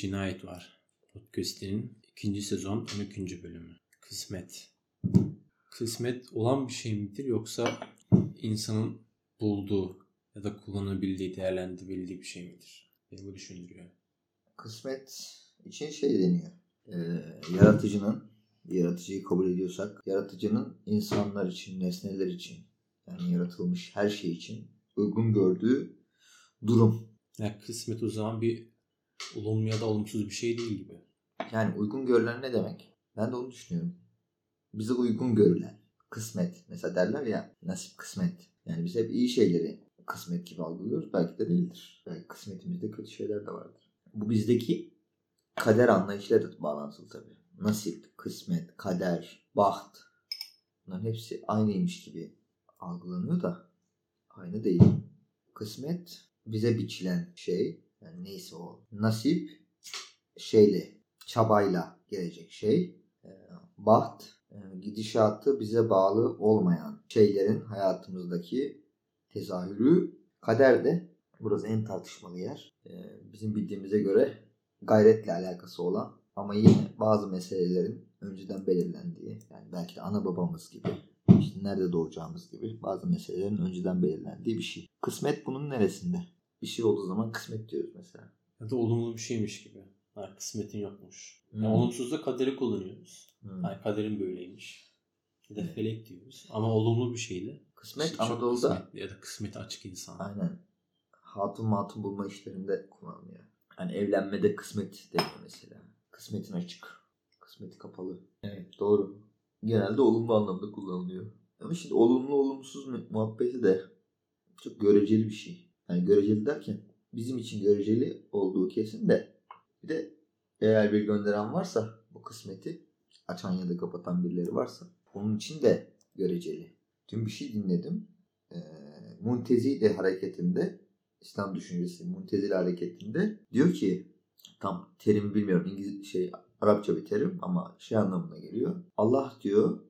Cinayet Var. Podcast'inin ikinci sezon 12. bölümü. Kısmet. Kısmet olan bir şey midir yoksa insanın bulduğu ya da kullanabildiği, değerlendirebildiği bir şey midir? Beni bu düşündürüyor. Kısmet için şey deniyor. Ee, yaratıcının, yaratıcıyı kabul ediyorsak, yaratıcının insanlar için, nesneler için, yani yaratılmış her şey için uygun gördüğü durum. Yani kısmet o zaman bir olumlu ya da olumsuz bir şey değil gibi. Yani uygun görülen ne demek? Ben de onu düşünüyorum. Bize uygun görülen kısmet. Mesela derler ya nasip kısmet. Yani biz hep iyi şeyleri kısmet gibi algılıyoruz. Belki de değildir. Belki kısmetimizde kötü şeyler de vardır. Bu bizdeki kader anlayışıyla da bağlantılı tabii. Nasip, kısmet, kader, baht. Bunların hepsi aynıymış gibi algılanıyor da aynı değil. Kısmet bize biçilen şey. Yani neyse o. Nasip şeyle, çabayla gelecek şey. Ee, baht e, gidişatı bize bağlı olmayan şeylerin hayatımızdaki tezahürü. Kader de burası en tartışmalı yer. Ee, bizim bildiğimize göre gayretle alakası olan ama yine bazı meselelerin önceden belirlendiği yani belki de ana babamız gibi işte nerede doğacağımız gibi bazı meselelerin önceden belirlendiği bir şey. Kısmet bunun neresinde? Bir şey olduğu zaman kısmet diyoruz mesela. Ya da olumlu bir şeymiş gibi. Ha, kısmetin yokmuş. Hmm. Yani olumsuz da kaderi kullanıyoruz. Hmm. Yani kaderin böyleymiş. Ya da felek diyoruz. Ama olumlu bir şeyle. Kısmet çok Anadolu'da kısmetli ya da kısmeti açık insan. aynen hatun matun bulma işlerinde kullanılıyor. Yani evlenmede kısmet deniyor mesela. Kısmetin açık. Kısmeti kapalı. Evet doğru. Genelde olumlu anlamda kullanılıyor. Ama şimdi olumlu olumsuz mu- muhabbeti de çok göreceli bir şey. Yani göreceli derken bizim için göreceli olduğu kesin de bir de eğer bir gönderen varsa bu kısmeti açan ya da kapatan birileri varsa onun için de göreceli. Dün bir şey dinledim. Ee, Muntezile hareketinde İslam düşüncesi Muntezile hareketinde diyor ki tam terimi bilmiyorum İngiliz şey Arapça bir terim ama şey anlamına geliyor. Allah diyor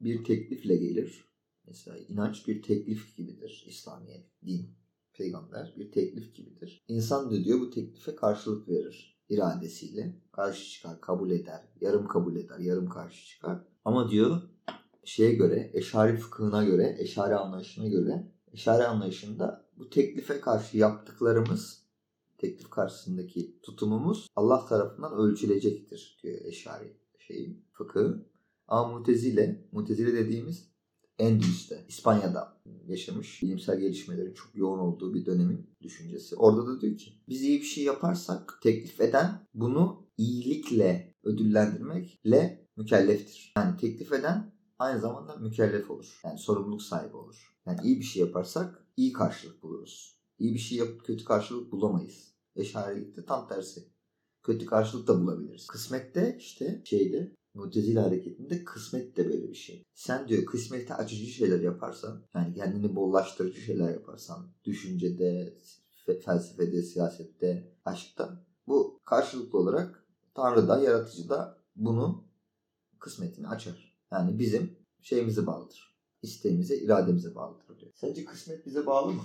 bir teklifle gelir. Mesela inanç bir teklif gibidir. İslamiyet, din, peygamber bir teklif gibidir. İnsan da diyor bu teklife karşılık verir iradesiyle. Karşı çıkar, kabul eder, yarım kabul eder, yarım karşı çıkar. Ama diyor şeye göre, eşari fıkhına göre, eşari anlayışına göre, eşari anlayışında bu teklife karşı yaptıklarımız, teklif karşısındaki tutumumuz Allah tarafından ölçülecektir diyor eşari şeyi, fıkı. Ama mutezile, mutezile dediğimiz Endülüs'te, İspanya'da yaşamış bilimsel gelişmelerin çok yoğun olduğu bir dönemin düşüncesi. Orada da diyor ki biz iyi bir şey yaparsak teklif eden bunu iyilikle ödüllendirmekle mükelleftir. Yani teklif eden aynı zamanda mükellef olur. Yani sorumluluk sahibi olur. Yani iyi bir şey yaparsak iyi karşılık buluruz. İyi bir şey yapıp kötü karşılık bulamayız. Eşarilikte tam tersi. Kötü karşılık da bulabiliriz. Kısmette işte şeyde Mutezile hareketinde kısmet de böyle bir şey. Sen diyor kısmeti açıcı şeyler yaparsan, yani kendini bollaştırıcı şeyler yaparsan, düşüncede, fe- felsefede, siyasette, aşkta, bu karşılıklı olarak Tanrı da, yaratıcı da bunu kısmetini açar. Yani bizim şeyimize bağlıdır. İsteğimize, irademize bağlıdır diyor. Sence kısmet bize bağlı mı?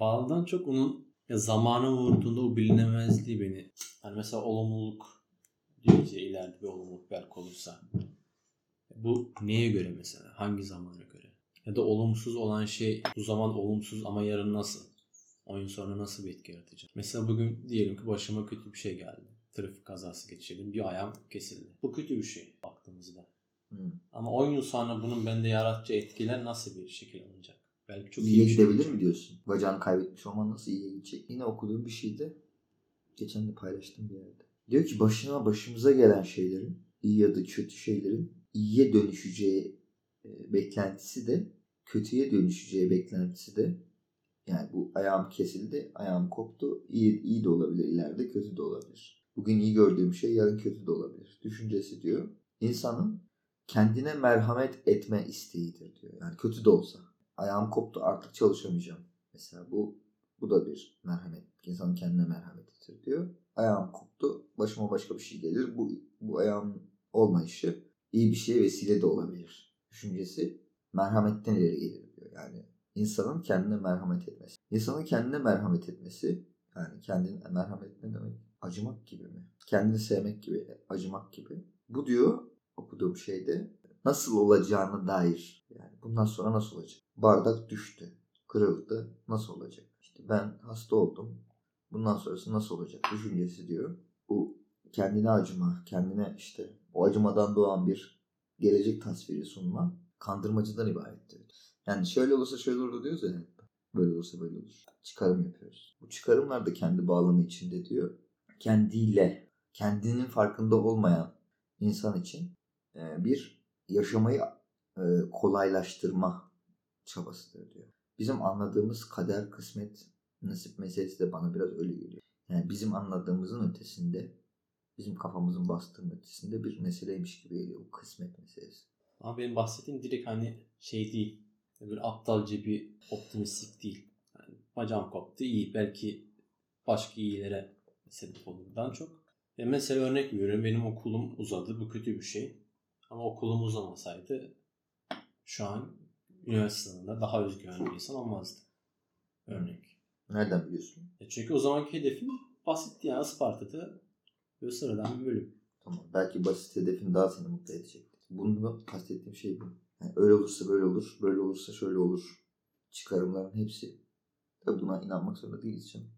Bağlıdan çok onun ya zamana vurduğunda o bilinemezliği beni. Hani mesela olumluluk ya ileride bir olumluluk belki olursa. Bu neye göre mesela? Hangi zamana göre? Ya da olumsuz olan şey bu zaman olumsuz ama yarın nasıl? 10 yıl sonra nasıl bir etki yaratacak? Mesela bugün diyelim ki başıma kötü bir şey geldi. Trafik kazası geçirdim. Bir ayağım kesildi. Bu kötü bir şey baktığımızda. Hmm. Ama 10 yıl sonra bunun bende yaratacağı etkiler nasıl bir şekil alınacak? Belki çok iyi iyiye bir şey gidebilir olacak. mi diyorsun? Bacağını kaybetmiş olman nasıl iyiye gidecek? Yine okuduğum bir şeyde geçen de paylaştım bir yerde. Diyor ki başına başımıza gelen şeylerin iyi ya da kötü şeylerin iyiye dönüşeceği e, beklentisi de kötüye dönüşeceği beklentisi de yani bu ayağım kesildi, ayağım koptu. İyi, iyi de olabilir ileride, kötü de olabilir. Bugün iyi gördüğüm şey yarın kötü de olabilir. Düşüncesi diyor. İnsanın kendine merhamet etme isteğidir diyor. Yani kötü de olsa. Ayağım koptu artık çalışamayacağım. Mesela bu bu da bir merhamet. İnsanın kendine merhametidir diyor. Ayağım koptu. Başıma başka bir şey gelir. Bu, bu ayağın olmayışı iyi bir şeye vesile de olabilir. Düşüncesi merhametten ileri gelir diyor. Yani insanın kendine merhamet etmesi. İnsanın kendine merhamet etmesi yani kendine merhamet ne demek? acımak gibi mi? Kendini sevmek gibi, acımak gibi. Bu diyor okuduğum şeyde nasıl olacağına dair. Yani bundan sonra nasıl olacak? Bardak düştü, kırıldı. Nasıl olacak? İşte ben hasta oldum. Bundan sonrası nasıl olacak? Düşüncesi diyor. Bu kendine acıma, kendine işte o acımadan doğan bir gelecek tasviri sunma kandırmacıdan ibarettir. Yani şöyle olursa şöyle olur diyoruz ya. Böyle olursa böyle olur. Çıkarım yapıyoruz. Bu çıkarımlar da kendi bağlamı içinde diyor. Kendiyle, kendinin farkında olmayan insan için e, bir yaşamayı e, kolaylaştırma çabasıdır diyor. Bizim anladığımız kader, kısmet, nasip meselesi de bana biraz öyle geliyor. Yani bizim anladığımızın ötesinde, bizim kafamızın bastığının ötesinde bir meseleymiş gibi geliyor bu kısmet meselesi. Ama benim bahsettiğim direkt hani şey değil. Bir aptalca bir optimistik değil. Yani bacağım koptu iyi. Belki başka iyilere sebep olurdan çok. E mesela örnek veriyorum. Benim okulum uzadı. Bu kötü bir şey. Ama okulum uzamasaydı şu an üniversite sınavında daha özgüvenli bir insan olmazdı. Örnek. Nereden biliyorsun? E çünkü o zamanki hedefim basitti yani Isparta'da böyle sıradan bir bölüm. Tamam. Belki basit hedefin daha seni mutlu edecekti. Bunu kastettiğim şey bu. Yani öyle olursa böyle olur, böyle olursa şöyle olur. Çıkarımların hepsi. Tabi buna inanmak zorunda değiliz canım.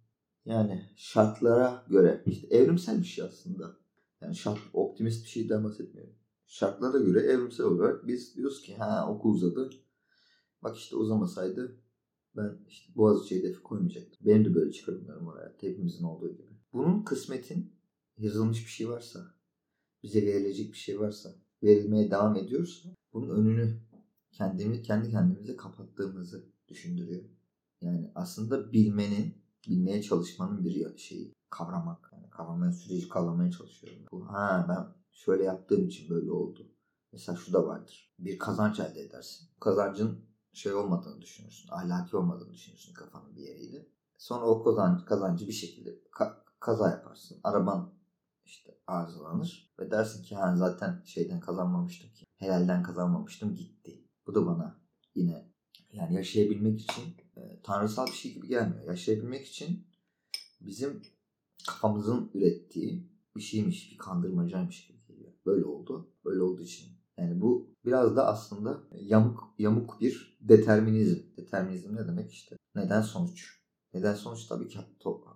Yani şartlara göre işte evrimsel bir şey aslında. Yani şart optimist bir şeyden bahsetmiyorum. Şartlara göre evrimsel olarak biz diyoruz ki ha okul uzadı. Bak işte uzamasaydı ben işte Boğaziçi hedefi koymayacaktım. Benim de böyle çıkarımlarım var hayatta hepimizin olduğu gibi. Bunun kısmetin yazılmış bir şey varsa, bize verilecek bir şey varsa, verilmeye devam ediyorsa bunun önünü kendimi kendi kendimize kapattığımızı düşündürüyor. Yani aslında bilmenin, bilmeye çalışmanın bir şeyi kavramak. Yani kavramaya süreci kavramaya çalışıyorum. Bu, ha ben şöyle yaptığım için böyle oldu. Mesela şu da vardır. Bir kazanç elde edersin. Kazancın şey olmadığını düşünürsün. Ahlaki olmadığını düşünürsün kafanın bir yeriyle. Sonra o kazancı, kazancı bir şekilde ka- kaza yaparsın. Araban işte arızalanır ve dersin ki ha zaten şeyden kazanmamıştım ki. Helalden kazanmamıştım gitti. Bu da bana yine yani yaşayabilmek için e, tanrısal bir şey gibi gelmiyor. Yaşayabilmek için bizim kafamızın ürettiği bir şeymiş, bir kandırmacaymış gibi geliyor. Böyle oldu. Böyle olduğu için. Yani bu biraz da aslında yamuk yamuk bir determinizm. Determinizm ne demek işte? Neden sonuç? Neden sonuç tabii ki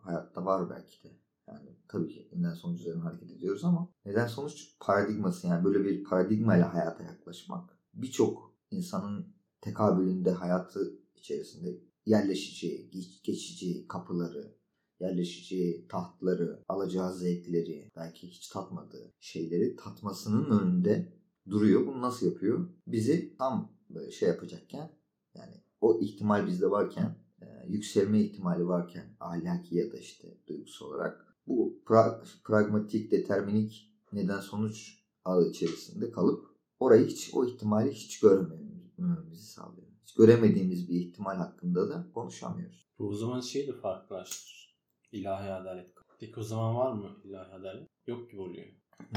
hayatta var belki de. Yani tabii ki neden sonuç üzerine hareket ediyoruz ama neden sonuç paradigması yani böyle bir paradigma ile hayata yaklaşmak birçok insanın tekabülünde hayatı içerisinde yerleşeceği, geçici kapıları, yerleşeceği tahtları, alacağı zevkleri, belki hiç tatmadığı şeyleri tatmasının önünde duruyor. Bunu nasıl yapıyor? Bizi tam böyle şey yapacakken yani o ihtimal bizde varken yükselme ihtimali varken ahlaki ya da işte duygusal olarak bu pra- pragmatik, determinik neden sonuç ağı içerisinde kalıp orayı hiç o ihtimali hiç görmememizi sağlıyor. Hiç göremediğimiz bir ihtimal hakkında da konuşamıyoruz. Bu o zaman şey de farklılaştırır. İlahi adalet. Peki o zaman var mı ilahi adalet? Yok gibi oluyor.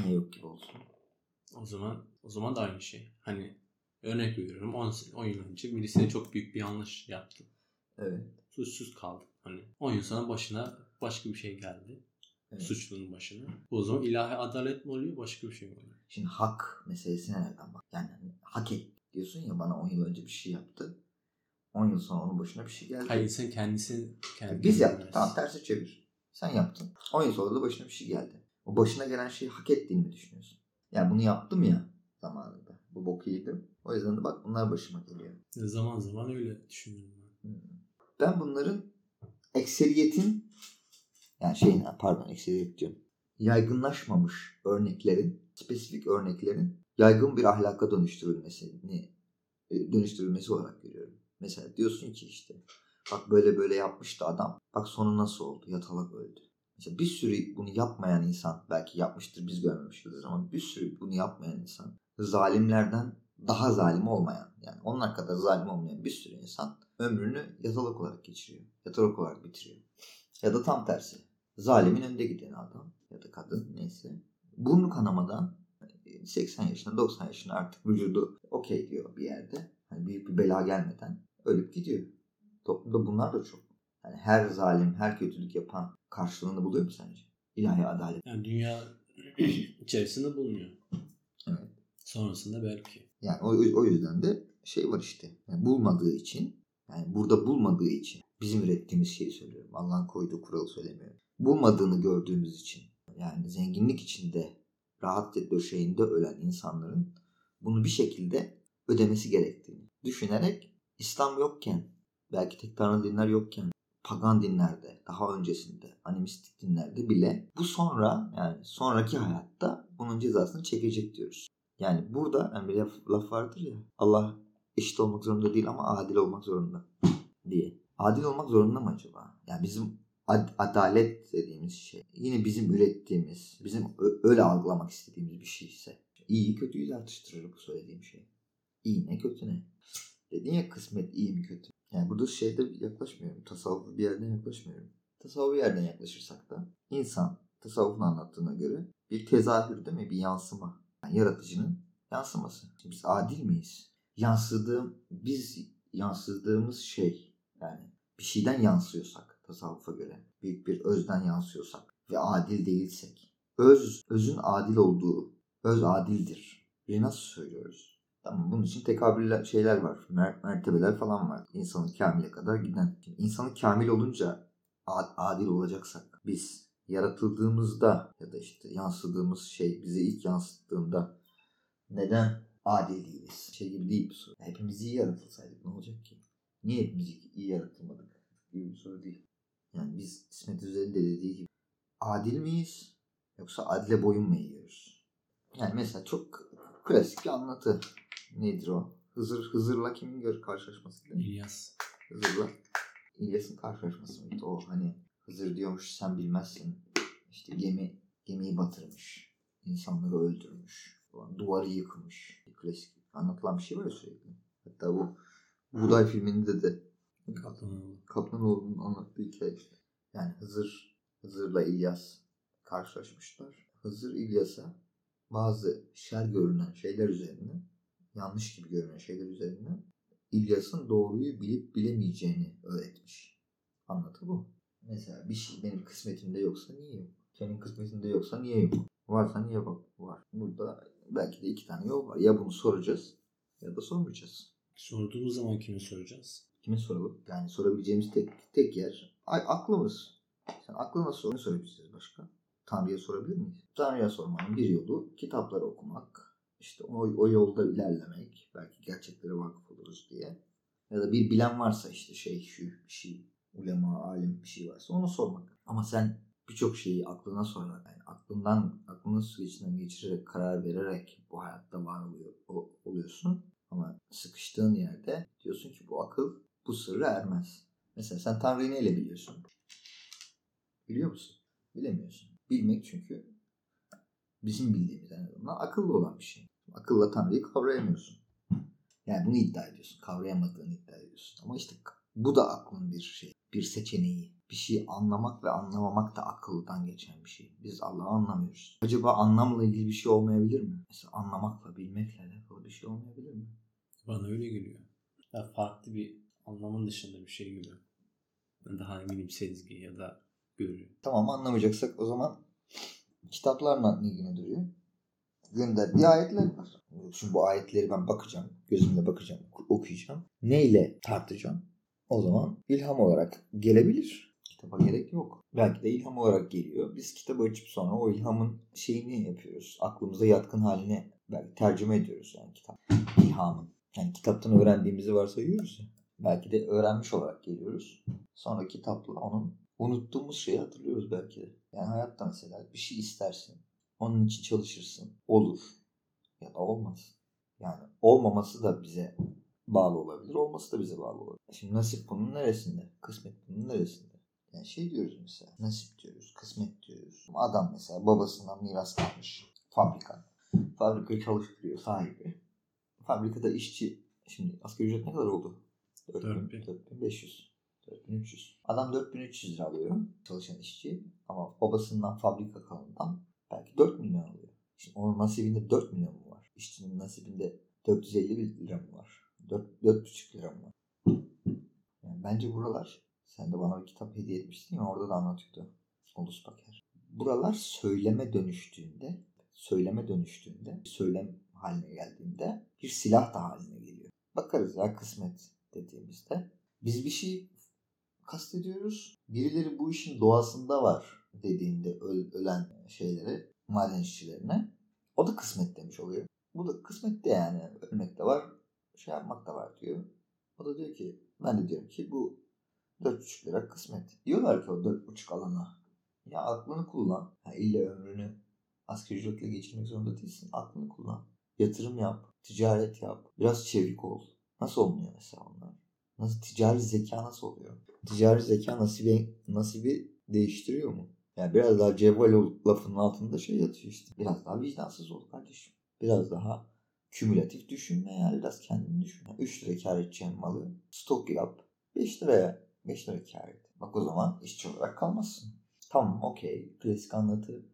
Niye yok gibi olsun? O zaman o zaman da aynı şey. Hani örnek veriyorum 10, 10 yıl önce birisi çok büyük bir yanlış yaptı. Evet. Suçsuz kaldı. Hani 10 yıl sonra başına başka bir şey geldi. Evet. Suçlunun başına. O zaman ilahi adalet mi oluyor başka bir şey mi oluyor? Şimdi hak meselesine nereden bak? Yani hani hak et diyorsun ya bana 10 yıl önce bir şey yaptı. 10 yıl sonra onun başına bir şey geldi. Hayır sen kendisi kendi Biz yaptık. kendine- Tamam tersi çevir. Sen yaptın. 10 yıl sonra da başına bir şey geldi. O başına gelen şeyi hak ettiğini mi düşünüyorsun? Yani bunu yaptım ya zamanında. Bu boku yedim. O yüzden de bak bunlar başıma geliyor. Zaman zaman öyle düşünüyorum ben. Ben bunların ekseriyetin yani şeyin pardon ekseriyet diyorum. Yaygınlaşmamış örneklerin, spesifik örneklerin yaygın bir ahlaka dönüştürülmesini e, dönüştürülmesi olarak görüyorum. Mesela diyorsun ki işte bak böyle böyle yapmıştı adam. Bak sonu nasıl oldu? Yatalak öldü. Mesela bir sürü bunu yapmayan insan belki yapmıştır biz görmemişizdir ama bir sürü bunu yapmayan insan zalimlerden daha zalim olmayan yani onlar kadar zalim olmayan bir sürü insan ömrünü yatalak olarak geçiriyor. Yatalak olarak bitiriyor. Ya da tam tersi. Zalimin önde giden adam ya da kadın neyse. Burnu kanamadan 80 yaşında 90 yaşında artık vücudu okey diyor bir yerde. Hani büyük bir bela gelmeden ölüp gidiyor. Toplumda bunlar da çok. Yani her zalim, her kötülük yapan karşılığını buluyor mu sence? ilahi adalet. Yani dünya içerisinde bulunuyor. Evet. Sonrasında belki. Yani o, o yüzden de şey var işte. Yani bulmadığı için yani burada bulmadığı için bizim ürettiğimiz şeyi söylüyorum. Allah'ın koyduğu kuralı söylemiyorum. Bulmadığını gördüğümüz için yani zenginlik içinde rahat döşeğinde ölen insanların bunu bir şekilde ödemesi gerektiğini düşünerek İslam yokken belki tek tanrı dinler yokken pagan dinlerde daha öncesinde animistik dinlerde bile bu sonra yani sonraki hayatta bunun cezasını çekecek diyoruz. Yani burada yani bir laf, laf vardır ya Allah eşit olmak zorunda değil ama adil olmak zorunda diye. Adil olmak zorunda mı acaba? Yani bizim ad- adalet dediğimiz şey yine bizim ürettiğimiz, bizim öyle algılamak istediğimiz bir şeyse iyi kötüyü tartıştırır bu söylediğim şey. İyi ne kötü ne? Dedin ya kısmet iyi mi kötü? Yani burada şeyde yaklaşmıyorum. Tasavvuf bir yerden yaklaşmıyorum. Tasavvuf bir yerden yaklaşırsak da insan tasavvufun anlattığına göre bir tezahür değil mi? Bir yansıma. Yani yaratıcının yansıması. Şimdi biz adil miyiz? Yansıdığım, biz yansıdığımız şey yani bir şeyden yansıyorsak tasavvufa göre büyük bir özden yansıyorsak ve adil değilsek öz, özün adil olduğu öz adildir. Bir nasıl söylüyoruz? Tamam bunun için tekabüller şeyler var. Mer- mertebeler falan var. İnsanın kamile kadar giden. Şimdi insanın kamil olunca ad- adil olacaksak biz yaratıldığımızda ya da işte yansıdığımız şey bize ilk yansıttığında neden adil değiliz? Şey gibi değil bu soru. Hepimiz iyi yaratılsaydık ne olacak ki? Niye hepimiz iyi yaratılmadık? Gibi bir soru değil. Yani biz İsmet Özel'in de dediği gibi adil miyiz? Yoksa adile boyun mu eğiyoruz? Yani mesela çok klasik bir anlatı. Nedir o? Hızır, Hızır'la kimin gör karşılaşması? İlyas. Hızır'la İlyas'ın karşılaşması mıydı? O hani Hızır diyormuş sen bilmezsin. İşte gemi gemiyi batırmış. insanları öldürmüş. Duvarı yıkmış. Klasik anlatılan bir şey var ya sürekli. Hatta bu Buğday filminde de Kaplanoğlu. Kaplanoğlu'nun anlattığı hikaye işte. Yani Hızır, Hızır'la İlyas karşılaşmışlar. Hızır İlyas'a bazı şer görünen şeyler üzerine, yanlış gibi görünen şeyler üzerine İlyas'ın doğruyu bilip bilemeyeceğini öğretmiş. Anlatı bu. Mesela bir şey benim kısmetimde yoksa niye yok? Senin kısmetinde yoksa niye yok? Varsa niye bak var. Burada belki de iki tane yol var. Ya bunu soracağız ya da sormayacağız. Sorduğumuz zaman kimi soracağız? Kime soralım? Yani sorabileceğimiz tek tek yer ay, aklımız. Sen aklına sor. Ne sorabiliriz başka? Tanrı'ya sorabilir miyiz? Tanrı'ya sormanın bir yolu kitapları okumak. İşte o, o yolda ilerlemek. Belki gerçeklere vakıf oluruz diye. Ya da bir bilen varsa işte şey şu bir şey ulema, alim bir şey varsa onu sormak. Ama sen birçok şeyi aklına sorarak, yani aklından, aklının süzgecinden geçirerek, karar vererek bu hayatta var oluyor, oluyorsun. Ama sıkıştığın yerde diyorsun ki bu akıl bu sırrı ermez. Mesela sen Tanrı'yı neyle biliyorsun? Biliyor musun? Bilemiyorsun. Bilmek çünkü bizim bildiğimiz en azından akıllı olan bir şey. Akılla Tanrı'yı kavrayamıyorsun. Yani bunu iddia ediyorsun. Kavrayamadığını iddia ediyorsun. Ama işte bu da aklın bir şey. Bir seçeneği. Bir şeyi anlamak ve anlamamak da akıldan geçen bir şey. Biz Allah'ı anlamıyoruz. Acaba anlamla ilgili bir şey olmayabilir mi? Mesela anlamakla, bilmekle alakalı bir şey olmayabilir mi? Bana öyle geliyor. Ya farklı bir anlamın dışında bir şey gibi. Daha bileyim sezgi ya da görü. Tamam anlamayacaksak o zaman kitaplarla ilgili duruyor. Gönderdiği ayetler var. Şimdi bu ayetleri ben bakacağım. Gözümle bakacağım. Okuyacağım. Neyle tartacağım? O zaman ilham olarak gelebilir. Kitaba gerek yok. Belki de ilham olarak geliyor. Biz kitabı açıp sonra o ilhamın şeyini yapıyoruz. Aklımıza yatkın haline belki tercüme ediyoruz yani kitap. İlhamın. Yani kitaptan öğrendiğimizi varsayıyoruz ya. Belki de öğrenmiş olarak geliyoruz. Sonra kitapla onun unuttuğumuz şeyi hatırlıyoruz belki de. Yani hayatta mesela bir şey istersin. Onun için çalışırsın. Olur. Ya da olmaz. Yani olmaması da bize bağlı olabilir. Olması da bize bağlı olabilir. Şimdi nasip bunun neresinde? Kısmet bunun neresinde? Yani şey diyoruz mesela. Nasip diyoruz. Kısmet diyoruz. Adam mesela babasından miras kalmış. Fabrika. Fabrikayı çalıştırıyor sahibi. Fabrikada işçi şimdi asgari ücret ne kadar oldu? 4000. 4500. 4300. Adam 4300 lira alıyor çalışan işçi ama babasından fabrika kalanından belki 4 milyon alıyor. Şimdi onun nasibinde 4 milyon mu var? İşçinin nasibinde 450 lira mı var? 4, 4,5 lira mı var? Yani bence buralar sen de bana bir kitap hediye etmiştin ya orada da anlatıyordu. Ulus Baker. buralar söyleme dönüştüğünde, söyleme dönüştüğünde, söylem haline geldiğinde bir silah da haline geliyor. Bakarız ya kısmet dediğimizde. Biz bir şey kastediyoruz. Birileri bu işin doğasında var dediğinde öl- ölen şeyleri, maden işçilerine. O da kısmet demiş oluyor. Bu da kısmet de yani. Ölmek de var, şey yapmak da var diyor. O da diyor ki ben de diyorum ki bu 4,5 lira kısmet. Diyorlar ki o 4,5 alana. Ya aklını kullan. Ha, illa ömrünü asgari ücretle geçirmek zorunda değilsin. Aklını kullan. Yatırım yap. Ticaret yap. Biraz çevik ol. Nasıl olmuyor mesela onlar? Nasıl ticari zeka nasıl oluyor? Ticari zeka nasibi, nasibi değiştiriyor mu? Yani biraz daha cevval lafının altında şey yatıyor işte. Biraz daha vicdansız ol kardeşim. Biraz daha kümülatif düşünme yani biraz kendini düşün. Yani 3 lira kar edeceğin malı stok yap. 5 liraya 5 lira kar et. Bak o zaman işçi olarak kalmazsın. Tamam okey klasik anlatı.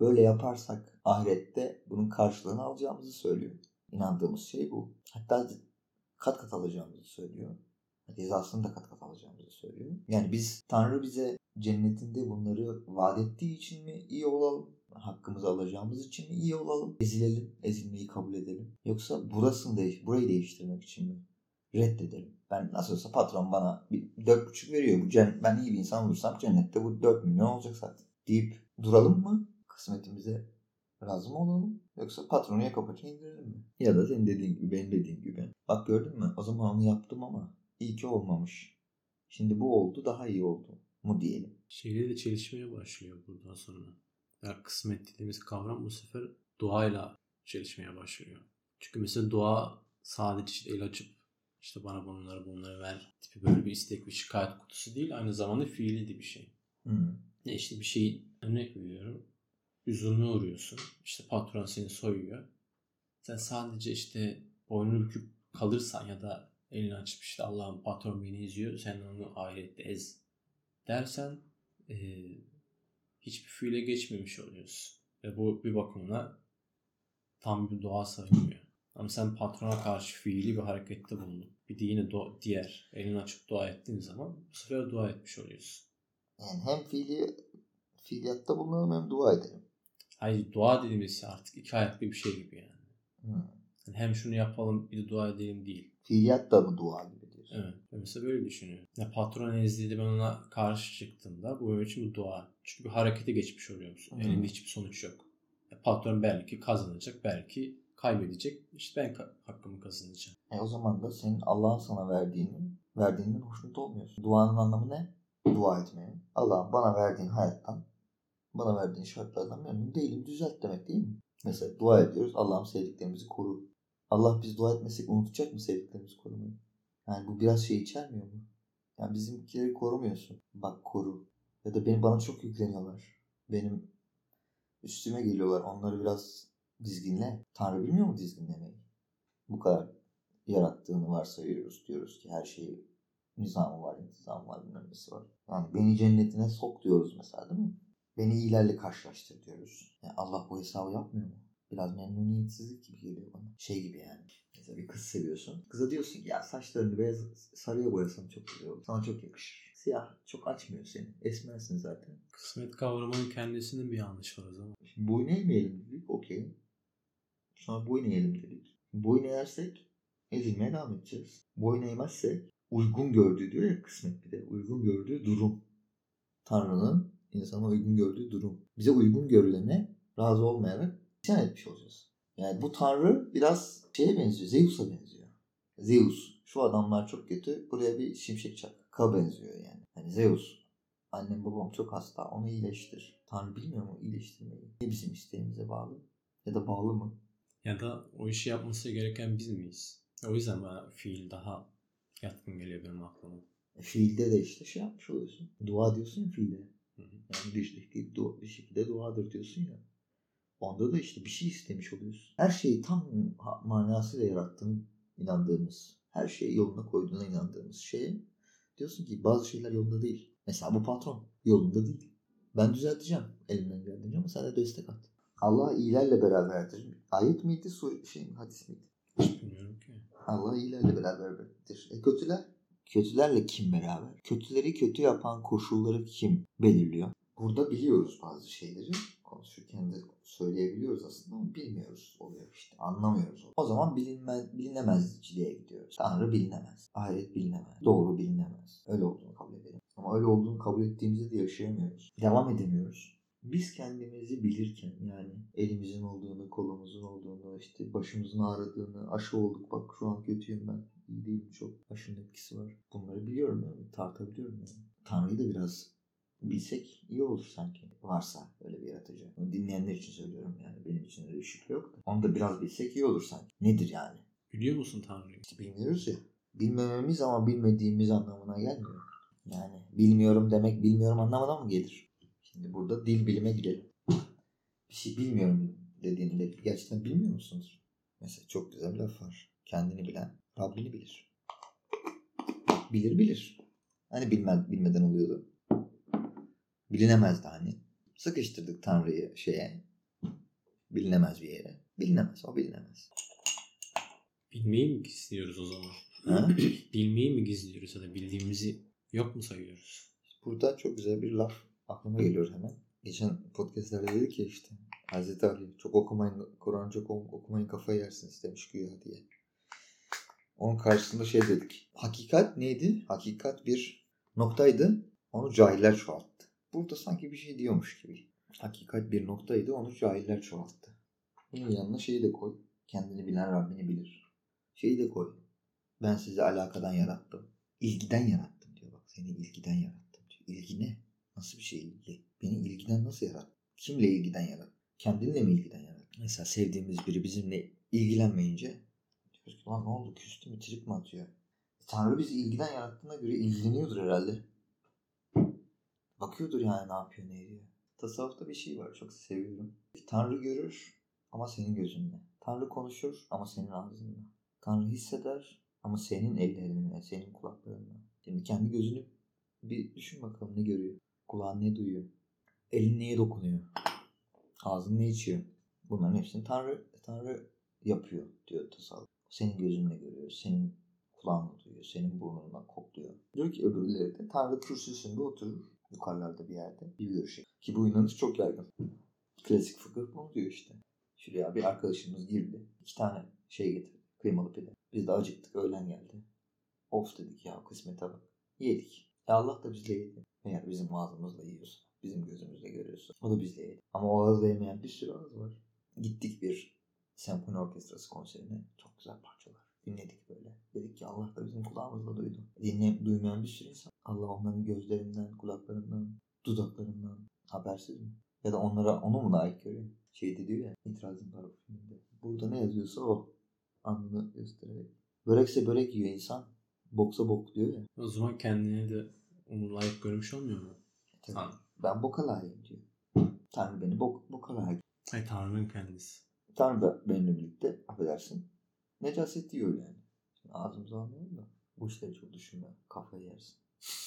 Böyle yaparsak ahirette bunun karşılığını alacağımızı söylüyor. İnandığımız şey bu. Hatta kat kat alacağımızı söylüyor. Cezasını da kat kat alacağımızı söylüyor. Yani biz Tanrı bize cennetinde bunları vaat ettiği için mi iyi olalım? Hakkımızı alacağımız için mi iyi olalım? Ezilelim, ezilmeyi kabul edelim. Yoksa burasını değiş, burayı değiştirmek için mi? Reddedelim. Ben nasıl olsa patron bana bir dört buçuk veriyor. Bu cen- ben iyi bir insan olursam cennette bu 4 milyon olacak zaten. Deyip duralım mı? Kısmetimize razı mı olalım? Yoksa patronu yaka paça indirelim mi? Ya da senin dediğin gibi benim dediğim gibi. Bak gördün mü? O zaman onu yaptım ama iyi ki olmamış. Şimdi bu oldu daha iyi oldu mu diyelim. Şeyle de çelişmeye başlıyor buradan sonra. Ya kısmet dediğimiz kavram bu sefer duayla çelişmeye başlıyor. Çünkü mesela dua sadece işte el açıp işte bana bunları bunları ver tipi böyle bir istek bir şikayet kutusu değil. Aynı zamanda fiili de bir şey. Hı. Ne işte bir şey örnek veriyorum. Üzülme uğruyorsun. İşte patron seni soyuyor. Sen sadece işte boynunu büküp kalırsan ya da elini açıp işte Allah'ım patron beni izliyor. Sen onu ahirette ez dersen e, hiçbir fiile geçmemiş oluyorsun. Ve bu bir bakımına tam bir doğa sayılmıyor. Ama sen patrona karşı fiili bir harekette bulundun. Bir de yine do- diğer elini açıp dua ettiğin zaman bu sefer dua etmiş oluyorsun. Yani hem fiili fiiliyatta bulunalım hem dua edelim. Hayır dua dediğimiz şey artık iki ayaklı bir şey gibi yani. Hı. Yani hem şunu yapalım bir de dua edelim değil. Fiiliyat da mı dua gibi diyorsun? Evet. Mesela böyle düşünüyorum. Ya patron ezdiydi ben ona karşı çıktığımda bu benim için bir dua. Çünkü bir harekete geçmiş oluyorsun. Hı. Elinde hiçbir sonuç yok. Ya patron belki kazanacak, belki kaybedecek. İşte ben ka- hakkımı kazanacağım. E o zaman da senin Allah'ın sana verdiğini, verdiğinden hoşnut olmuyorsun. Duanın anlamı ne? Dua etmeye. Allah'ım bana verdiğin hayattan, bana verdiğin şartlardan memnun değilim. Düzelt demek değil mi? Mesela dua ediyoruz. Allah'ım sevdiklerimizi koru. Allah biz dua etmesek unutacak mı sevdiklerimizi korumayı? Yani bu biraz şey içermiyor mu? Yani bizimkileri korumuyorsun. Bak koru. Ya da beni bana çok yükleniyorlar. Benim üstüme geliyorlar. Onları biraz dizginle. Tanrı bilmiyor mu dizginlemeyi? Bu kadar yarattığını varsayıyoruz. Diyoruz ki her şeyi nizamı var, intizamı var, bilmem var. Yani beni cennetine sok diyoruz mesela değil mi? Beni iyilerle karşılaştır diyoruz. Yani Allah bu hesabı yapmıyor mu? Biraz memnuniyetsizlik gibi geliyor bana. Şey gibi yani. Mesela bir kız seviyorsun. Kıza diyorsun ki ya saçlarını beyaz sarıya boyasam çok güzel olur. Sana çok yakışır. Siyah çok açmıyor seni. Esmersin zaten. Kısmet kavramının kendisinin bir yanlış var o zaman. Şimdi boyun eğmeyelim dedik. Okey. Sonra boyun eğelim dedik. Boyun eğersek ezilmeye devam edeceğiz. Boyun eğmezsek uygun gördüğü diyor ya kısmet bir de. Uygun gördüğü durum. Tanrı'nın insana uygun gördüğü durum. Bize uygun görülene razı olmayarak isyan etmiş olacağız. Yani bu Tanrı biraz şeye benziyor. Zeus'a benziyor. Zeus. Şu adamlar çok kötü. Buraya bir şimşek çak. Ka benziyor yani. Hani Zeus. Annem babam çok hasta. Onu iyileştir. Tanrı bilmiyor mu iyileştirmeyi? Ne bizim isteğimize bağlı? Ya da bağlı mı? Ya da o işi yapması gereken biz miyiz? O yüzden bana fiil daha yatkın geliyor benim aklıma. E, fiilde de işte şey yapmış oluyorsun. Dua diyorsun ya fiile. Hı hı. Yani dişteki dua, bir şekilde duadır diyorsun ya. Onda da işte bir şey istemiş oluyorsun. Her şeyi tam manasıyla yarattığını inandığımız, her şeyi yoluna koyduğuna inandığımız şeye diyorsun ki bazı şeyler yolunda değil. Mesela bu patron yolunda değil. Ben düzelteceğim elimden geldiğince ama sen de destek at. Allah iyilerle beraberdir. Ayet miydi, sur şey mi, hadis miydi? Hiç bilmiyorum ki. Allah iyilerle beraberdir. E kötüler? Kötülerle kim beraber? Kötüleri kötü yapan koşulları kim belirliyor? Burada biliyoruz bazı şeyleri. Konuşurken de söyleyebiliyoruz aslında ama bilmiyoruz oluyor işte. Anlamıyoruz. O zaman bilinme, bilinemezciliğe gidiyoruz. Tanrı bilinemez. Ahiret bilinemez. Doğru bilinemez. Öyle olduğunu kabul edelim. Ama öyle olduğunu kabul ettiğimizde de yaşayamıyoruz. Devam edemiyoruz. Biz kendimizi bilirken yani elimizin olduğunu, kolumuzun olduğunu, işte başımızın ağrıdığını, aşı olduk bak şu an kötüyüm ben, iyi değilim çok, aşının etkisi var. Bunları biliyorum yani, tartabiliyorum yani. Tanrı'yı da biraz bilsek iyi olur sanki. Varsa öyle bir yaratıcı. Bunu dinleyenler için söylüyorum yani. Benim için öyle bir şüphe yok. Onu da biraz bilsek iyi olur sanki. Nedir yani? Biliyor musun Tanrı'yı? İşte bilmiyoruz ya. Bilmememiz ama bilmediğimiz anlamına gelmiyor. Yani bilmiyorum demek bilmiyorum anlamına mı gelir? Şimdi burada dil bilime gidelim. Bir şey bilmiyorum dediğinde gerçekten bilmiyor musunuz? Mesela çok güzel bir laf var. Kendini bilen Rabbini bilir. Bilir bilir. Hani bilmez, bilmeden oluyordu. Bilinemezdi hani. Sıkıştırdık Tanrı'yı şeye. Bilinemez bir yere. Bilinemez. O bilinemez. Bilmeyi mi gizliyoruz o zaman? Ha? Bilmeyi mi gizliyoruz ya da bildiğimizi yok mu sayıyoruz? Burada çok güzel bir laf aklıma geliyor hemen. Geçen podcastlerde dedi ki işte Hazreti Ali çok okumayın, Kur'an çok okum- okumayın kafayı yersiniz demiş güya diye. Onun karşısında şey dedik. Hakikat neydi? Hakikat bir noktaydı. Onu cahiller çoğalttı. Burada sanki bir şey diyormuş gibi. Hakikat bir noktaydı. Onu cahiller çoğalttı. Bunun yanına şeyi de koy. Kendini bilen Rabbini bilir. Şeyi de koy. Ben sizi alakadan yarattım. İlgiden yarattım diyor. Bak seni ilgiden yarattım diyor. İlgi ne? Nasıl bir şey ilgi? Beni ilgiden nasıl yarattın? Kimle ilgiden yarattın? Kendinle mi ilgiden yarattın? Mesela sevdiğimiz biri bizimle ilgilenmeyince diyoruz ki lan ne oldu küstü mü trip mi atıyor? E, Tanrı bizi ilgiden yarattığına göre ilgileniyordur herhalde. Bakıyordur yani ne yapıyor ne ediyor. Tasavvufta bir şey var çok seviyorum. Tanrı görür ama senin gözünle. Tanrı konuşur ama senin ağzınla. Tanrı hisseder ama senin ellerinle, senin kulaklarınla. Şimdi kendi gözünü bir düşün bakalım ne görüyor. Kulağın ne duyuyor. Elin neye dokunuyor. Ağzın ne içiyor. Bunların hepsini Tanrı, Tanrı yapıyor diyor tasavvuf. Senin gözünle görüyor. Senin kulağınla duyuyor. Senin burnunla kokluyor. Diyor ki öbürleri de Tanrı kürsüsünde oturur. Yukarılarda bir yerde. Bir görüşe. Ki bu inanış çok yaygın. Klasik fıkıh bunu diyor işte. Şuraya bir arkadaşımız girdi. İki tane şey getirdi. Kıymalı pide. Biz de acıktık. Öğlen geldi. Of dedik ya kısmete bak. Yedik. E Allah da bizle yedi. Eğer bizim ağzımızla yiyorsa. Bizim gözümüzle görüyorsa. O da bizle yedi. Ama o ağızla yemeyen bir sürü ağız var. Gittik bir senfoni orkestrası konserine. Çok güzel parçalar. Dinledik böyle. Dedik ki Allah da bizim kulağımızla duydu. Dinle, duymayan bir sürü insan. Allah onların gözlerinden, kulaklarından, dudaklarından habersiz mi? Ya da onlara onu mu layık görüyor? Şey diyor ya itirazın var o filmde. Burada ne yazıyorsa o. Anını göstererek. Börekse börek yiyor insan. Boksa bok diyor ya. O zaman kendini de onu layık görmüş olmuyor mu? Tabii. Tanrı. Ben boka layığım diyor. Tanrı beni bok, boka layık. Ay Tanrı'nın kendisi. Tanrı da benimle birlikte affedersin. Necaset diyor yani. Şimdi ağzımıza almayalım da. Bu işleri çok düşünme. Kafayı yersin.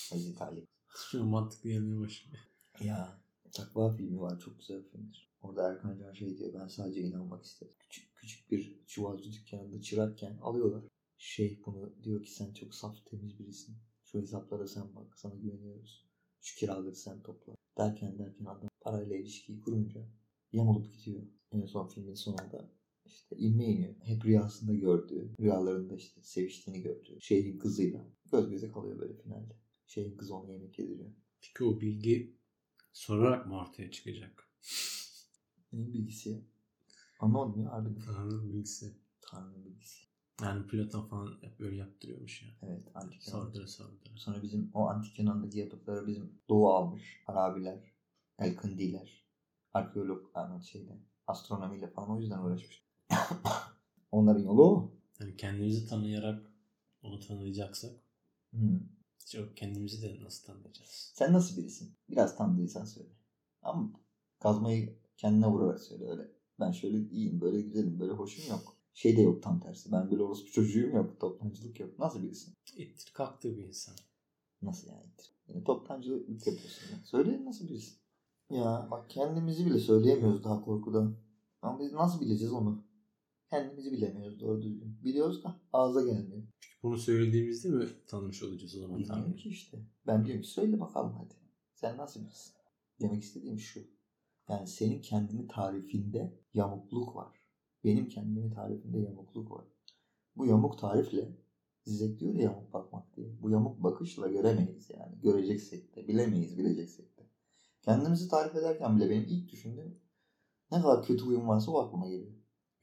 Hazreti Ali. Şu an mantıklı gelmeye başlıyor. Ya Takva filmi var. Çok güzel bir filmdir. Orada Erkan Can şey diyor. Ben sadece inanmak istedim. Küçük, küçük bir çuvalcı dükkanında çırakken alıyorlar. Şeyh bunu diyor ki sen çok saf temiz birisin. Şu hesaplara sen bak. Sana güveniyoruz. Şu kiraları sen topla. Derken derken adam parayla ilişkiyi kurunca yamulup gidiyor. En son filmin sonunda işte inme iniyor. Hep rüyasında gördüğü, rüyalarında işte seviştiğini gördüğü şeyhin kızıyla göz göze kalıyor böyle finalde. Şeyhin kızı ona yemek yediriyor. Peki o bilgi sorarak mı ortaya çıkacak? Neyin bilgisi? Anlamadım ya harbiden. Tanrı'nın bilgisi. Tanrı'nın bilgisi. Yani Platon falan hep böyle yaptırıyormuş ya. Evet antik Yunan. Sordura sordura. Sonra bizim o antik Yunan'daki yapıtları bizim Doğu almış. Arabiler, Elkındiler, arkeolog yani şeyde astronomiyle falan o yüzden uğraşmış. Onların yolu o. Yani kendimizi tanıyarak onu tanıyacaksak Hmm. çok kendimizi de nasıl tanıyacağız? Sen nasıl birisin? Biraz tanıdıysan söyle. Ama kazmayı kendine vurarak söyle öyle. Ben şöyle iyiyim, böyle güzelim, böyle hoşum yok. Şey de yok tam tersi. Ben böyle orospu çocuğum yok. Toptancılık yok. Nasıl birisin? İttir kalktığı bir insan. Nasıl yani? Yani toptancılık yapıyorsun. ya. Söyle nasıl birisin? Ya bak kendimizi bile söyleyemiyoruz daha korkudan. Ama biz nasıl bileceğiz onu? Kendimizi bilemiyoruz doğru düzgün. Biliyoruz da ağza gelmiyor. Bunu söylediğimizde mi tanımış olacağız o zaman Bilmiyorum ki işte. Ben diyorum ki söyle bakalım hadi. Sen nasıl birisin? Demek istediğim şu. Yani senin kendini tarifinde yamukluk var. Benim kendimi tarifinde yamukluk var. Bu yamuk tarifle Zizek diyor ya yamuk bakmak diye. Bu yamuk bakışla göremeyiz yani. Göreceksek de bilemeyiz bileceksek de. Kendimizi tarif ederken bile benim ilk düşündüğüm ne kadar kötü huyum varsa o aklıma geliyor.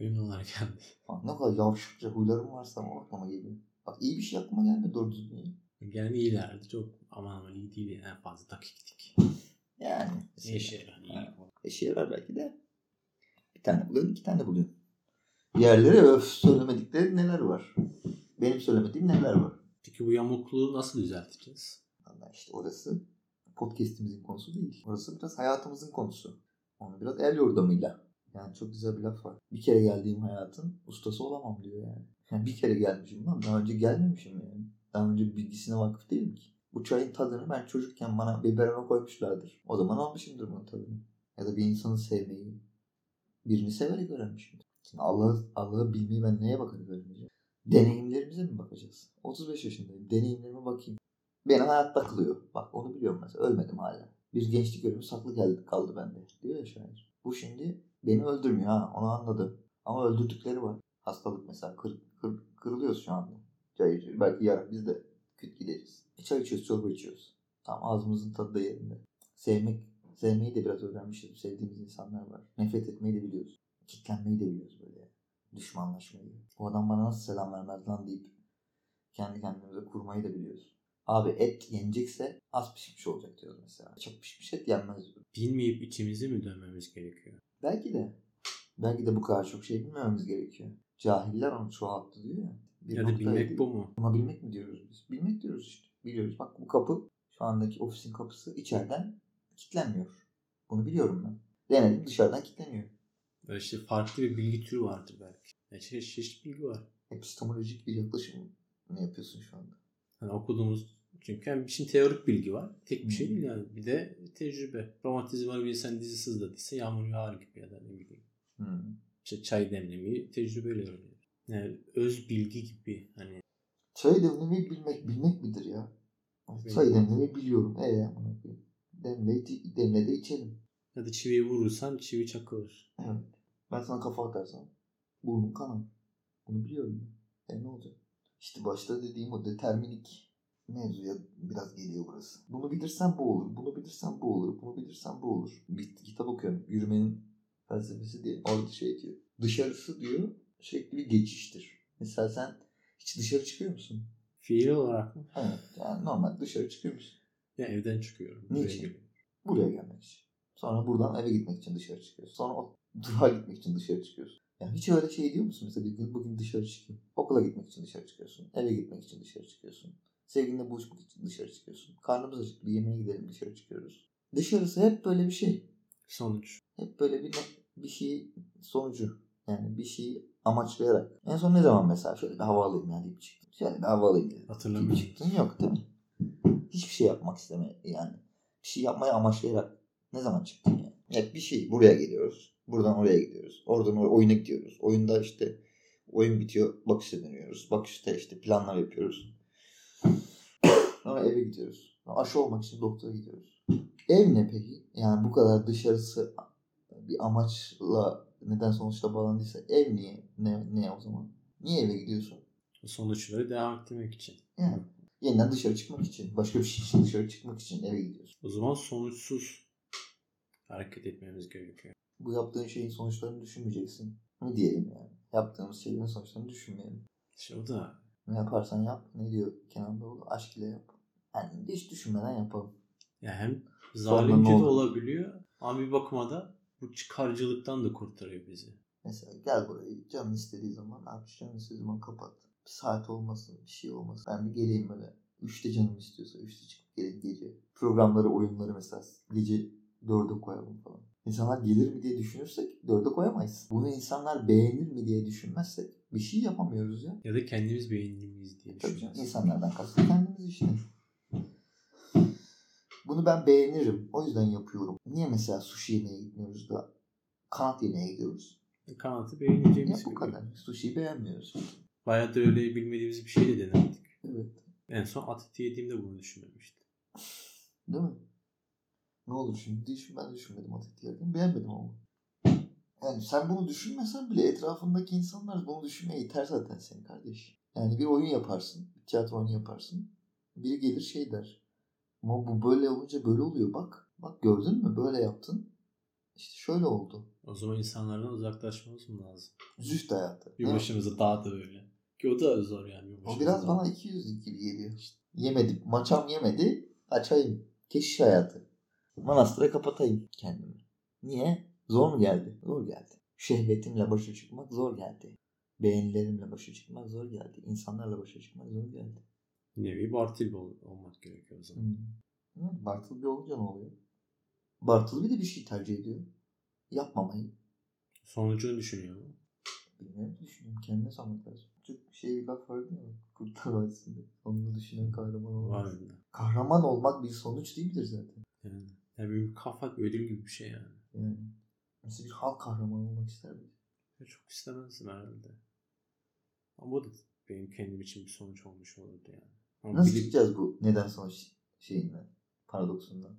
Benim de onlar geldi. Bak ne kadar yavşakça huylarım varsa o aklıma geliyor. Bak iyi bir şey aklıma gelmedi doğru düzgün. ya. Yani iyilerdi. Çok aman aman iyi değil. En fazla dakiktik. Yani. Ne işe yarar? Evet. İşe yarar belki de. Bir tane buluyorsun, iki tane buluyorsun. Diğerleri öf söylemedikleri neler var? Benim söylemediğim neler var? Peki bu yamukluğu nasıl düzelteceğiz? Valla işte orası podcastimizin konusu değil. Orası biraz hayatımızın konusu. Onu biraz el yordamıyla. Yani çok güzel bir laf var. Bir kere geldiğim hayatın ustası olamam diyor yani. yani bir kere gelmişim lan. Daha önce gelmemişim yani. Daha önce bilgisine vakıf değilim ki. Bu çayın tadını ben çocukken bana biberona koymuşlardır. O zaman almışımdır bunun tadını. Ya da bir insanı sevmeyi, birini severek öğrenmişimdir. Şimdi Allah'ı Allah'ı bilmeyi ben neye bakarak öğreneceğim? Deneyimlerimize mi bakacağız? 35 yaşındayım. Deneyimlerime bakayım. Beni hayatta kılıyor. Bak onu biliyorum mesela. Ölmedim hala. Bir gençlik ölümü saklı geldi, kaldı bende. Diyor ya şair. Bu şimdi beni öldürmüyor ha. Onu anladım. Ama öldürdükleri var. Hastalık mesela. Kır, kır, kırılıyoruz şu anda. Çay içiyoruz. Belki yarın biz de küt gideriz. E çay içiyoruz, çorba içiyoruz. Tam ağzımızın tadı da yerinde. Sevmek, sevmeyi de biraz öğrenmişiz. Sevdiğimiz insanlar var. Nefret etmeyi de biliyoruz. Kitlenmeyi de biliyoruz böyle. Düşmanlaşmayı. O adam bana nasıl selam vermez lan deyip kendi kendimize kurmayı da biliyoruz. Abi et yenecekse az pişmiş olacak diyoruz mesela. Çok pişmiş et yenmez. Bilmeyip içimizi mi dönmemiz gerekiyor? Belki de. Belki de bu kadar çok şey bilmememiz gerekiyor. Cahiller onu çoğalttı diyor ya. Bir ya da noktaya bilmek değil. bu mu? Ama bilmek mi diyoruz biz? Bilmek diyoruz işte. Biliyoruz. Bak bu kapı şu andaki ofisin kapısı içeriden kilitlenmiyor. Bunu biliyorum ben. Denedim dışarıdan kilitleniyor. Böyle işte farklı bir bilgi türü vardır belki. Ya çeşit çeşit bilgi var. Epistemolojik bir yaklaşım mı yapıyorsun şu anda? Hani okuduğumuz çünkü hem için teorik bilgi var. Tek bir şey değil yani. Bir de tecrübe. Romantizma bir insan dizi sızladıysa yağmur yağar gibi ya da ne bileyim. Hmm. İşte çay demlemeyi tecrübeyle öğreniyor. Yani öz bilgi gibi hani Çay demlemeyi bilmek bilmek midir ya? Bilmiyorum. Çay demlemeyi biliyorum. E amına koyayım. Demle, demle de içelim. ya da çiviyi vurursan çivi çakılır. Evet. Ben sana kafa atarsam burnum kanar. Bunu biliyorum ben. E ne olacak? İşte başta dediğim o determinik mevzuya biraz geliyor burası. Bunu bilirsen bu olur. Bunu bilirsen bu olur. Bunu bilirsen bu olur. Bir kitap okuyorum. Yürümenin felsefesi diye. Orada şey diyor. Dışarısı diyor sürekli bir geçiştir. Mesela sen hiç dışarı çıkıyor musun? Fiil olarak mı? Evet. Yani normal dışarı çıkıyor musun? Ya evden çıkıyorum. Niçin? buraya geliyorum. Buraya gelmek için. Sonra buradan eve gitmek için dışarı çıkıyorsun. Sonra o durağa gitmek için dışarı çıkıyorsun. Yani hiç öyle şey diyor musun? Mesela bir gün bugün dışarı çıkayım. Okula gitmek için dışarı çıkıyorsun. Eve gitmek için dışarı çıkıyorsun. Sevgilinle buluşmak için dışarı çıkıyorsun. Karnımız acıktı bir yemeğe gidelim dışarı çıkıyoruz. Dışarısı hep böyle bir şey. Sonuç. Hep böyle bir bir şey sonucu. Yani bir şeyi amaçlayarak. En son ne zaman mesela şöyle bir hava alayım ya deyip çıktım. Şöyle bir hava alayım dedim. Hatırlamıyorum. Çıktın yok değil mi? Hiçbir şey yapmak isteme yani. Bir şey yapmayı amaçlayarak ne zaman çıktın yani? Hep bir şey. Buraya geliyoruz. Buradan oraya gidiyoruz. Oradan oraya oyuna gidiyoruz. Oyunda işte oyun bitiyor. Bakışa dönüyoruz. Bakışta işte planlar yapıyoruz. Sonra eve gidiyoruz. Aşı olmak için doktora gidiyoruz. Ev ne peki? Yani bu kadar dışarısı bir amaçla neden sonuçta bağlandıysa ev niye? Ne, ne o zaman? Niye eve gidiyorsun? Sonuçları devam ettirmek için. Yani yeniden dışarı çıkmak için. Başka bir şey için dışarı çıkmak için eve gidiyorsun. O zaman sonuçsuz hareket etmemiz gerekiyor. Bu yaptığın şeyin sonuçlarını düşünmeyeceksin. Ne diyelim yani? Yaptığımız şeylerin sonuçlarını düşünmeyelim. İşte o da Ne yaparsan yap. Ne diyor Kenan Doğulu? Aşk ile yap. Yani hiç düşünmeden yapalım. ya hem zalimce de olabiliyor ama bir bakıma da bu çıkarcılıktan da kurtarıyor bizi. Mesela gel burayı canın istediği zaman aç canın istediği zaman kapat. Bir saat olmasın bir şey olmasın. Ben de geleyim böyle. Üçte canım istiyorsa üçte çıkıp gelin gece. Programları oyunları mesela gece dörde koyalım falan. İnsanlar gelir mi diye düşünürsek dörde koyamayız. Bunu insanlar beğenir mi diye düşünmezsek bir şey yapamıyoruz ya. Ya da kendimiz beğenir miyiz diye Tabii canım, insanlardan kastım kendimiz işte. Bunu ben beğenirim. O yüzden yapıyorum. Niye mesela sushi yemeye gitmiyoruz da kanat yemeye gidiyoruz? Kanatı Ya beğeneceğimiz bu gibi. kadar. Sushi'yi beğenmiyoruz. Bayağıdır öyle bilmediğimiz bir şey de denedik. Evet. En son at eti yediğimde bunu düşünmemiştim. Değil mi? Ne olur şimdi düşün ben düşünmedim o tetiklerden. Beğenmedim ama. Yani sen bunu düşünmesen bile etrafındaki insanlar bunu düşünmeye iter zaten seni kardeş. Yani bir oyun yaparsın. Bir tiyatro oyunu yaparsın. Biri gelir şey der. Ama bu böyle olunca böyle oluyor bak. Bak gördün mü böyle yaptın. İşte şöyle oldu. O zaman insanlardan uzaklaşmamız mı lazım? Züht hayatı. Bir Ha? başımıza dağda öyle. Ki o da zor yani. Bir O biraz bana 200 gibi geliyor. Yemedim. Maçam yemedi. Açayım. Keşiş hayatı. Manastıra kapatayım kendimi. Niye? Zor mu geldi? Zor geldi. Şehvetimle başa çıkmak zor geldi. Beğenilerimle başa çıkmak zor geldi. İnsanlarla başa çıkmak zor geldi. Nevi Bartil ol- olmak gerekiyor o zaman. Hmm. Hı, Bartleby olunca ne oluyor? Bartleby de bir şey tercih ediyor. Yapmamayı. Sonucunu düşünüyor mu? Bilmiyorum düşünüyorum. Kendine sormak lazım. Türk şey bir laf vardı ya. Kurtlar Vadisi'nde. Onu düşünen kahraman olmaz. Var mı? Kahraman olmak bir sonuç değildir zaten. Yani, yani bir kafa ödül gibi bir şey yani. Yani. Mesela bir halk kahramanı olmak ister miydin? Çok istemezdim herhalde. Ama bu da benim kendim için bir sonuç olmuş olurdu yani. Ama Nasıl bilip- çıkacağız bu neden sonuç şeyinden? Paradoksundan.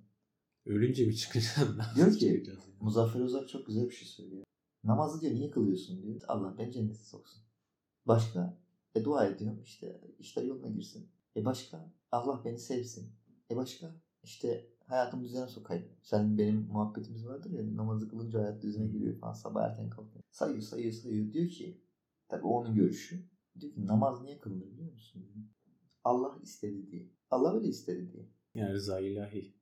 Ölünce mi çıkacağım? Nasıl Diyor ki, çıkacağız yani? Muzaffer Özal çok güzel bir şey söylüyor. Namazı diyor niye kılıyorsun diyor. Allah beni cennete soksun. Başka? E dua ediyorum işte işler yoluna girsin. E başka? Allah beni sevsin. E başka? İşte hayatımı düzene sokayım. Sen benim muhabbetimiz vardır ya namazı kılınca hayat düzene giriyor falan sabah erken kalkıyor. Sayıyor sayıyor sayıyor diyor ki tabii onun görüşü. Diyor ki namaz niye kılınır biliyor musun? Allah istedi diye. Allah öyle istedi diye. Yani rıza ilahi.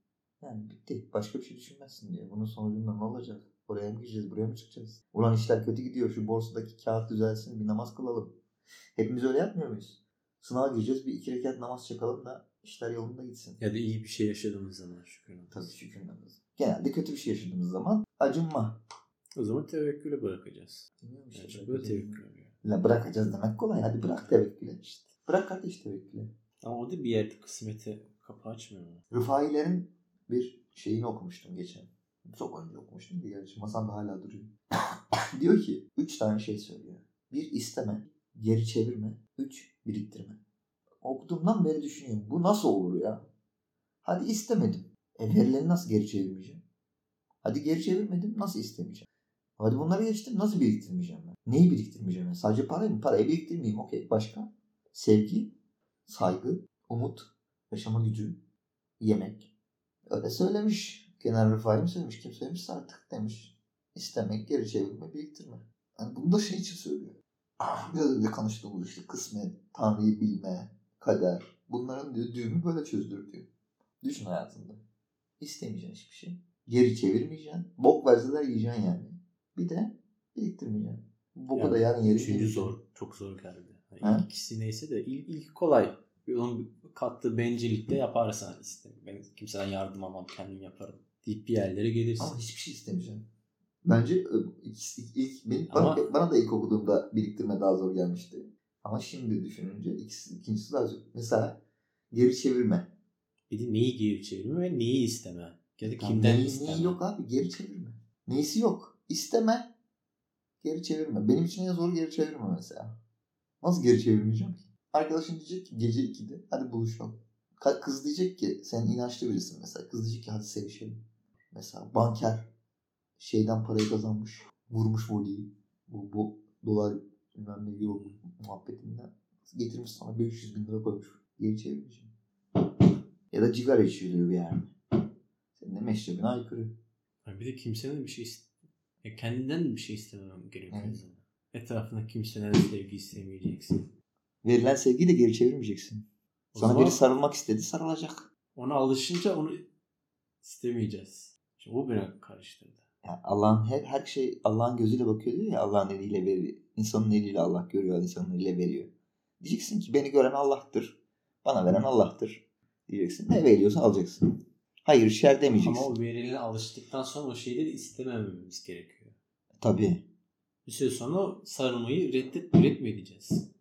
Yani bitti. Başka bir şey düşünmezsin diyor. Bunun sonucunda ne olacak? Oraya mı gireceğiz? Buraya mı çıkacağız? Ulan işler kötü gidiyor. Şu borsadaki kağıt düzelsin. Bir namaz kılalım. Hepimiz öyle yapmıyor muyuz? Sınava gireceğiz. Bir iki rekat namaz çakalım da işler yolunda gitsin. Ya da iyi bir şey yaşadığımız zaman şükür. Tabii şükür namazı. Genelde kötü bir şey yaşadığımız zaman acınma. O zaman tevekküle bırakacağız. Bilmiyorum işte. Yani çünkü böyle bırakacağız. tevekkül oluyor. La bırakacağız demek kolay. Hadi bırak tevekküle. İşte. Bırak kardeş tevekküle. Ama o da bir yerde kısmete kapı açmıyor mu? Rıfailerin bir şeyini okumuştum geçen. Çok önce okumuştum bir gerçi. Masamda hala duruyor. Diyor ki üç tane şey söylüyor. Bir isteme, geri çevirme, üç biriktirme. Okuduğumdan beri düşünüyorum. Bu nasıl olur ya? Hadi istemedim. E verileni nasıl geri çevirmeyeceğim? Hadi geri çevirmedim nasıl istemeyeceğim? Hadi bunları geçtim nasıl biriktirmeyeceğim ben? Neyi biriktirmeyeceğim ben? Sadece parayı mı? Parayı biriktirmeyeyim okey. Başka? Sevgi, saygı, umut, yaşama gücü, yemek. Öyle söylemiş. Genel Rıfai mi söylemiş? Kim söylemişse artık demiş. İstemek, geri çevirme, biriktirme. Yani bunu da şey için söylüyor. Ah, Biraz önce konuştuğumuz işte kısmet, Tanrı'yı bilme, kader. Bunların diyor düğümü böyle çözdür diyor. Düşün hayatında. İstemeyeceksin hiçbir şey. Geri çevirmeyeceksin. Bok verseler yiyeceksin yani. Bir de biriktirmeyeceksin. Boku Yani da yarın yeri Üçüncü zor. Çok zor geldi. Yani Ha? ilk ikisi neyse de ilk, ilk kolay. Onun kattığı bencillikle yaparsan istem. Ben kimseden yardım almam kendim yaparım. Deyip bir yerlere gelirsin. Ama hiçbir şey istemeyeceğim. Bence e, ikisi- ilk, benim, Ama- bana, bana da ilk okuduğumda biriktirme daha zor gelmişti. Ama şimdi düşününce ikisi, ikincisi daha zor. Mesela geri çevirme. Bir de neyi geri çevirme ve neyi isteme. Ya da kimden neyi, isteme. neyi yok abi geri çevirme. Neyisi yok. İsteme. Geri çevirme. Benim için en zor geri çevirme mesela. Nasıl geri çevirmeyeceğim ki? Arkadaşın diyecek ki gece 2'de hadi buluşalım. Kız diyecek ki sen inançlı birisin mesela. Kız diyecek ki hadi sevişelim. Mesela banker şeyden parayı kazanmış. Vurmuş voleyi. Bu, bu dolar bilmem ne euro muhabbetinden. Getirmiş sana 500 bin lira koymuş. Geri çevirmeyeceğim. Ya da cigara içiyor diyor bir yerde. Senin de meşrebine aykırı. Yani bir de kimsenin bir şey ya kendinden de bir şey istemem gerekiyor. Evet. Etrafında kimseden de sevgi istemeyeceksin. Verilen sevgiyi de geri çevirmeyeceksin. O Sana zaman biri sarılmak istedi sarılacak. ona alışınca onu istemeyeceğiz. Şimdi o beni karıştırdı. Yani Allah'ın her, her şey Allah'ın gözüyle bakıyor diyor ya Allah'ın eliyle veriyor. İnsanın eliyle Allah görüyor, insanın eliyle veriyor. Diyeceksin ki beni gören Allah'tır. Bana veren Allah'tır. Diyeceksin. Ne veriyorsa alacaksın. Hayır şer demeyeceksin. Ama o verilene alıştıktan sonra o şeyleri istemememiz gerekiyor. Tabii. Bir süre sonra sarılmayı reddet, üretme edeceğiz.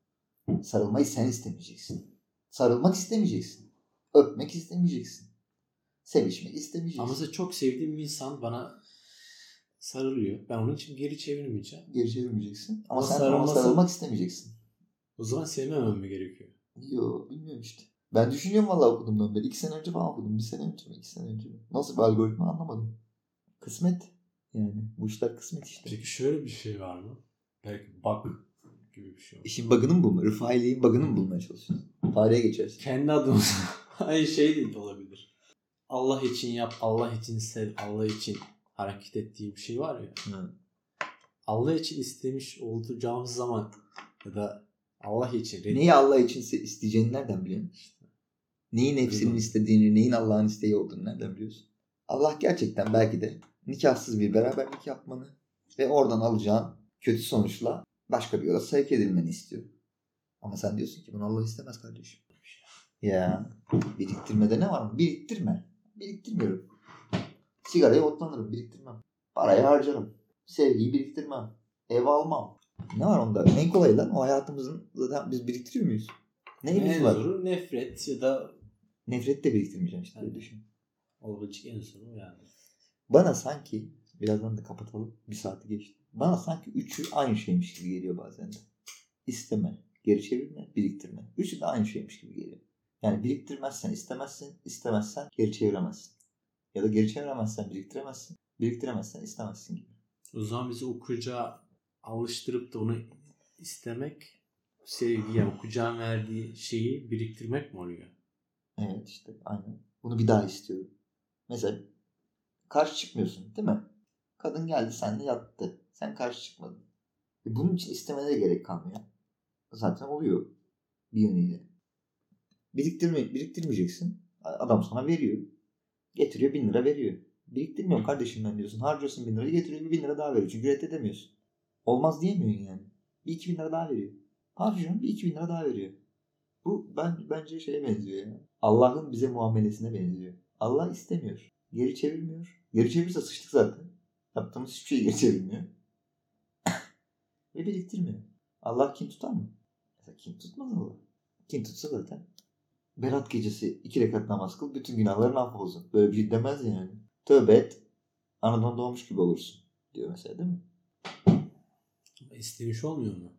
Sarılmayı sen istemeyeceksin. Sarılmak istemeyeceksin. Öpmek istemeyeceksin. Sevişmek istemeyeceksin. Ama mesela çok sevdiğim bir insan bana sarılıyor. Ben onun için geri çevirmeyeceğim. Geri çevirmeyeceksin. Ama Ama sen ona sarılması- sarılmak istemeyeceksin. O zaman sevmemem mi gerekiyor? Yo bilmiyorum işte. Ben düşünüyorum vallahi okuduğumdan beri. İki sene önce falan okudum. Bir sene önce mi? iki sene önce mi? Nasıl bir algoritma anlamadım. Kısmet. Yani bu işler kısmet işte. Peki şöyle bir şey var mı? Belki bug gibi bir şey var. İşin bug'ını mı bulma? Rıfai'liğin bug'ını mı bulmaya çalışıyorsun? Tarihe geçersin. Kendi adımıza. Hayır şey değil olabilir. Allah için yap, Allah için sev, Allah için hareket ettiği bir şey var ya. Hı. Allah için istemiş olacağımız zaman ya da Allah için red- Neyi Allah için isteyeceğini nereden biliyorsun? işte. Neyin nefsinin istediğini, neyin Allah'ın isteği olduğunu nereden biliyorsun? Allah gerçekten belki de nikahsız bir beraberlik yapmanı ve oradan alacağın kötü sonuçla başka bir yola sevk edilmeni istiyor. Ama sen diyorsun ki bunu Allah istemez kardeşim. Ya biriktirmede ne var mı? Biriktirme. Biriktirmiyorum. Sigaraya otlanırım, biriktirmem. Parayı harcarım. Sevgiyi biriktirmem. Ev almam. Ne var onda? En kolayı lan o hayatımızın zaten biz biriktiriyor muyuz? Neyimiz en var? zoru nefret ya da Nefret de biriktirmeyeceksin işte. Evet. düşün. olabilecek en zoru yani. Bana sanki birazdan da kapatalım. Bir saati geçti. Bana sanki üçü aynı şeymiş gibi geliyor bazen de. İsteme, geri çevirme, biriktirme. Üçü de aynı şeymiş gibi geliyor. Yani biriktirmezsen istemezsin, istemezsen geri çeviremezsin. Ya da geri çeviremezsen biriktiremezsin, biriktiremezsen istemezsin gibi. O zaman bizi okuyacağı alıştırıp da onu istemek sevgi yani okuyacağın verdiği şeyi biriktirmek mi oluyor? Evet işte aynen. Bunu bir daha istiyorum. Mesela karşı çıkmıyorsun değil mi? Kadın geldi seninle yattı. Sen karşı çıkmadın. E bunun için istemene de gerek kalmıyor. Zaten oluyor bir yönüyle. Biriktirme, biriktirmeyeceksin. Adam sana veriyor. Getiriyor bin lira veriyor. Biriktirmiyorum kardeşim ben diyorsun. Harcıyorsun bin lirayı getiriyor bir bin lira daha veriyor. Çünkü reddedemiyorsun. Olmaz diyemiyorsun yani. Bir iki bin lira daha veriyor. Harcıyorsun bir iki bin lira daha veriyor. Bu ben bence şeye benziyor ya. Allah'ın bize muamelesine benziyor. Allah istemiyor. Geri çevirmiyor. Geri çevirirse sıçtık zaten. Yaptığımız hiçbir şeyi geri çevirmiyor. Ve biriktirmiyor. Allah kim tutar mı? Mesela kim tutmaz Allah. Kim tutsa zaten. Berat gecesi iki rekat namaz kıl bütün günahların affolsun. Böyle bir şey demez yani. Tövbe et. Anadan doğmuş gibi olursun. Diyor mesela değil mi? İstemiş olmuyor mu?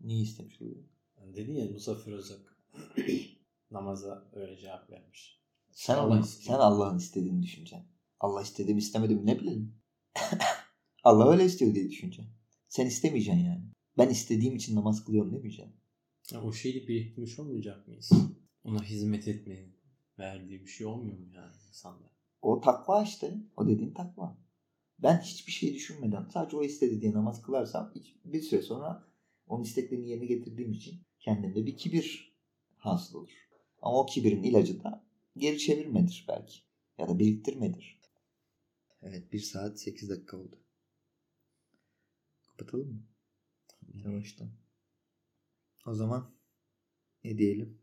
Niye istemiş oluyor? Yani dedin ya Muzaffer Özak namaza öyle cevap vermiş. Sen, Allah Allah, sen Allah'ın istediğini düşüneceksin. Allah istediğimi istemedim ne bilelim. Allah öyle istiyor diye düşüneceksin. Sen istemeyeceksin yani. Ben istediğim için namaz kılıyorum demeyeceksin. Yani o şeyi biriktirmiş olmayacak mıyız? Ona hizmet etmenin verdiği bir şey olmuyor mu yani insanda? O takva işte. O dediğin takva. Ben hiçbir şey düşünmeden sadece o istedi diye namaz kılarsam bir süre sonra onun isteklerini yerine getirdiğim için kendimde bir kibir hasıl olur. Ama o kibirin ilacı da geri çevirmedir belki. Ya da biriktirmedir. Evet 1 saat 8 dakika oldu. Kapatalım mı? Yavaştan. O zaman ne diyelim?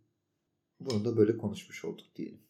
Bunu da böyle konuşmuş olduk diyelim.